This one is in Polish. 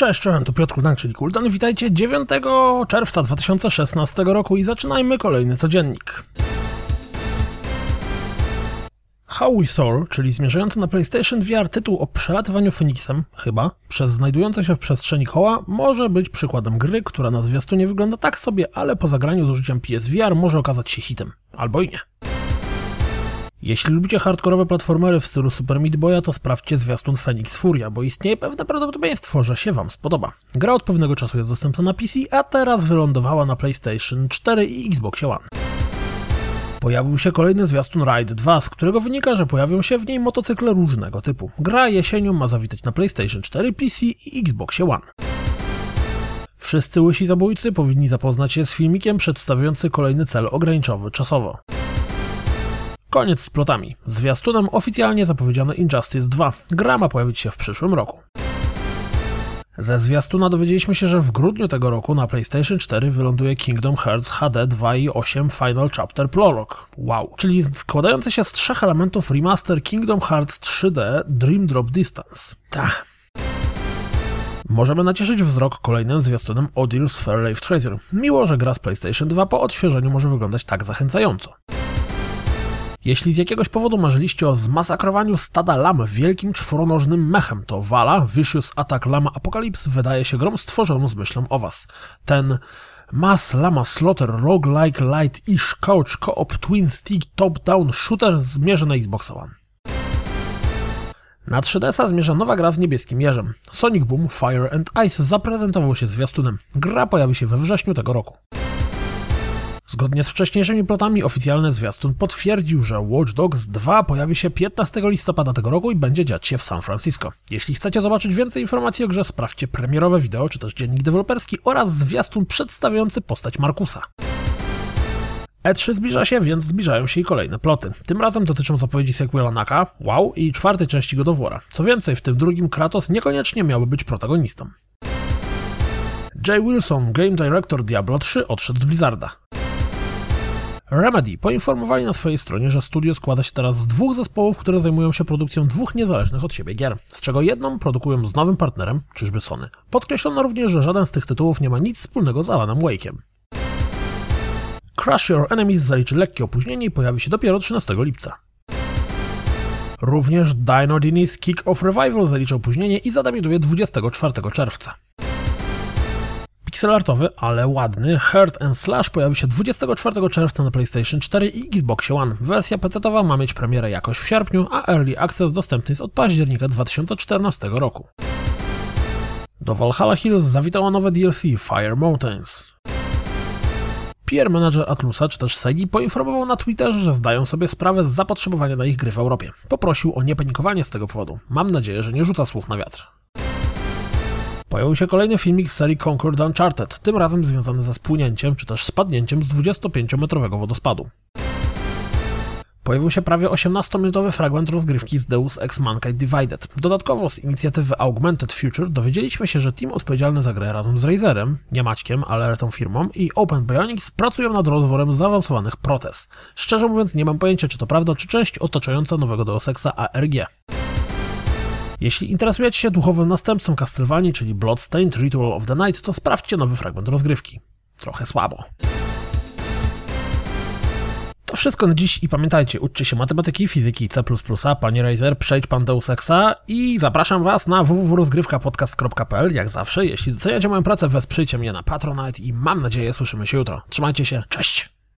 Cześć, cześć, to Piotr Kuldan, czyli Kuldan. Witajcie 9 czerwca 2016 roku i zaczynajmy kolejny codziennik. How We Soar, czyli zmierzający na PlayStation VR tytuł o przelatywaniu Feniksem, chyba, przez znajdujące się w przestrzeni koła, może być przykładem gry, która na zwiastunie wygląda tak sobie, ale po zagraniu z użyciem PSVR może okazać się hitem. Albo i nie. Jeśli lubicie hardkorowe platformery w stylu Super Meat Boya, to sprawdźcie zwiastun Phoenix Furia, bo istnieje pewne prawdopodobieństwo, że się wam spodoba. Gra od pewnego czasu jest dostępna na PC, a teraz wylądowała na PlayStation 4 i Xbox One. Pojawił się kolejny zwiastun Ride 2, z którego wynika, że pojawią się w niej motocykle różnego typu. Gra jesienią ma zawitać na PlayStation 4, PC i Xbox One. Wszyscy łysi zabójcy powinni zapoznać się z filmikiem przedstawiający kolejny cel ograniczowy czasowo. Koniec z plotami. Zwiastunem oficjalnie zapowiedziano Injustice 2. Gra ma pojawić się w przyszłym roku. Ze zwiastuna dowiedzieliśmy się, że w grudniu tego roku na PlayStation 4 wyląduje Kingdom Hearts HD 2.8 Final Chapter Prologue. Wow. Czyli składający się z trzech elementów remaster Kingdom Hearts 3D Dream Drop Distance. Ta. Możemy nacieszyć wzrok kolejnym zwiastunem Odil's Fair Life Tracer. Miło, że gra z PlayStation 2 po odświeżeniu może wyglądać tak zachęcająco. Jeśli z jakiegoś powodu marzyliście o zmasakrowaniu stada lam wielkim czworonożnym mechem, to Vala, Vicious Attack Lama Apocalypse wydaje się grą stworzoną z myślą o was. Ten Mass Lama Slaughter Roguelike Light-ish Couch Co-op Twin Stick Top-Down Shooter zmierza na Xbox One. Na 3DS-a zmierza nowa gra z niebieskim jeżem. Sonic Boom Fire and Ice zaprezentował się zwiastunem. Gra pojawi się we wrześniu tego roku. Zgodnie z wcześniejszymi plotami oficjalny zwiastun potwierdził, że Watch Dogs 2 pojawi się 15 listopada tego roku i będzie dziać się w San Francisco. Jeśli chcecie zobaczyć więcej informacji o grze, sprawdźcie premierowe wideo czy też dziennik deweloperski oraz zwiastun przedstawiający postać Markusa. E3 zbliża się, więc zbliżają się i kolejne ploty. Tym razem dotyczą zapowiedzi sequela Naka, WoW i czwartej części God of War. Co więcej, w tym drugim Kratos niekoniecznie miałby być protagonistą. Jay Wilson, game director Diablo 3, odszedł z Blizzarda. Remedy poinformowali na swojej stronie, że studio składa się teraz z dwóch zespołów, które zajmują się produkcją dwóch niezależnych od siebie gier, z czego jedną produkują z nowym partnerem, czyżby Sony. Podkreślono również, że żaden z tych tytułów nie ma nic wspólnego z Alanem Wake'iem. Crush Your Enemies zaliczy lekkie opóźnienie i pojawi się dopiero 13 lipca. Również Dino Dini's Kick of Revival zaliczy opóźnienie i zadebiutuje 24 czerwca. Pixelartowy, ale ładny Hurt and Slash pojawi się 24 czerwca na PlayStation 4 i Xbox One. Wersja PC-towa ma mieć premierę jakoś w sierpniu, a Early Access dostępny jest od października 2014 roku. Do Valhalla Hills zawitało nowe DLC Fire Mountains. PR manager Atlusa czy też Segi poinformował na Twitterze, że zdają sobie sprawę z zapotrzebowania na ich gry w Europie. Poprosił o niepanikowanie z tego powodu. Mam nadzieję, że nie rzuca słów na wiatr. Pojawił się kolejny filmik z serii Conquered Uncharted, tym razem związany ze spłynięciem czy też spadnięciem z 25-metrowego wodospadu. Pojawił się prawie 18-minutowy fragment rozgrywki z Deus Ex Mankind Divided. Dodatkowo z inicjatywy Augmented Future dowiedzieliśmy się, że team odpowiedzialny za grę razem z Razerem, nie Maćkiem, ale tą firmą i Open Bionics pracują nad rozworem zaawansowanych protez. Szczerze mówiąc nie mam pojęcia czy to prawda, czy część otaczająca nowego Deus Exa ARG. Jeśli interesujecie się duchowym następcą Castlevanii, czyli Bloodstained Ritual of the Night, to sprawdźcie nowy fragment rozgrywki. Trochę słabo. To wszystko na dziś i pamiętajcie, uczcie się matematyki, fizyki, C++, panie Razer, przejdź pan Deus Exa i zapraszam was na www.rozgrywkapodcast.pl jak zawsze. Jeśli doceniacie moją pracę, wesprzyjcie mnie na Patronite i mam nadzieję słyszymy się jutro. Trzymajcie się, cześć!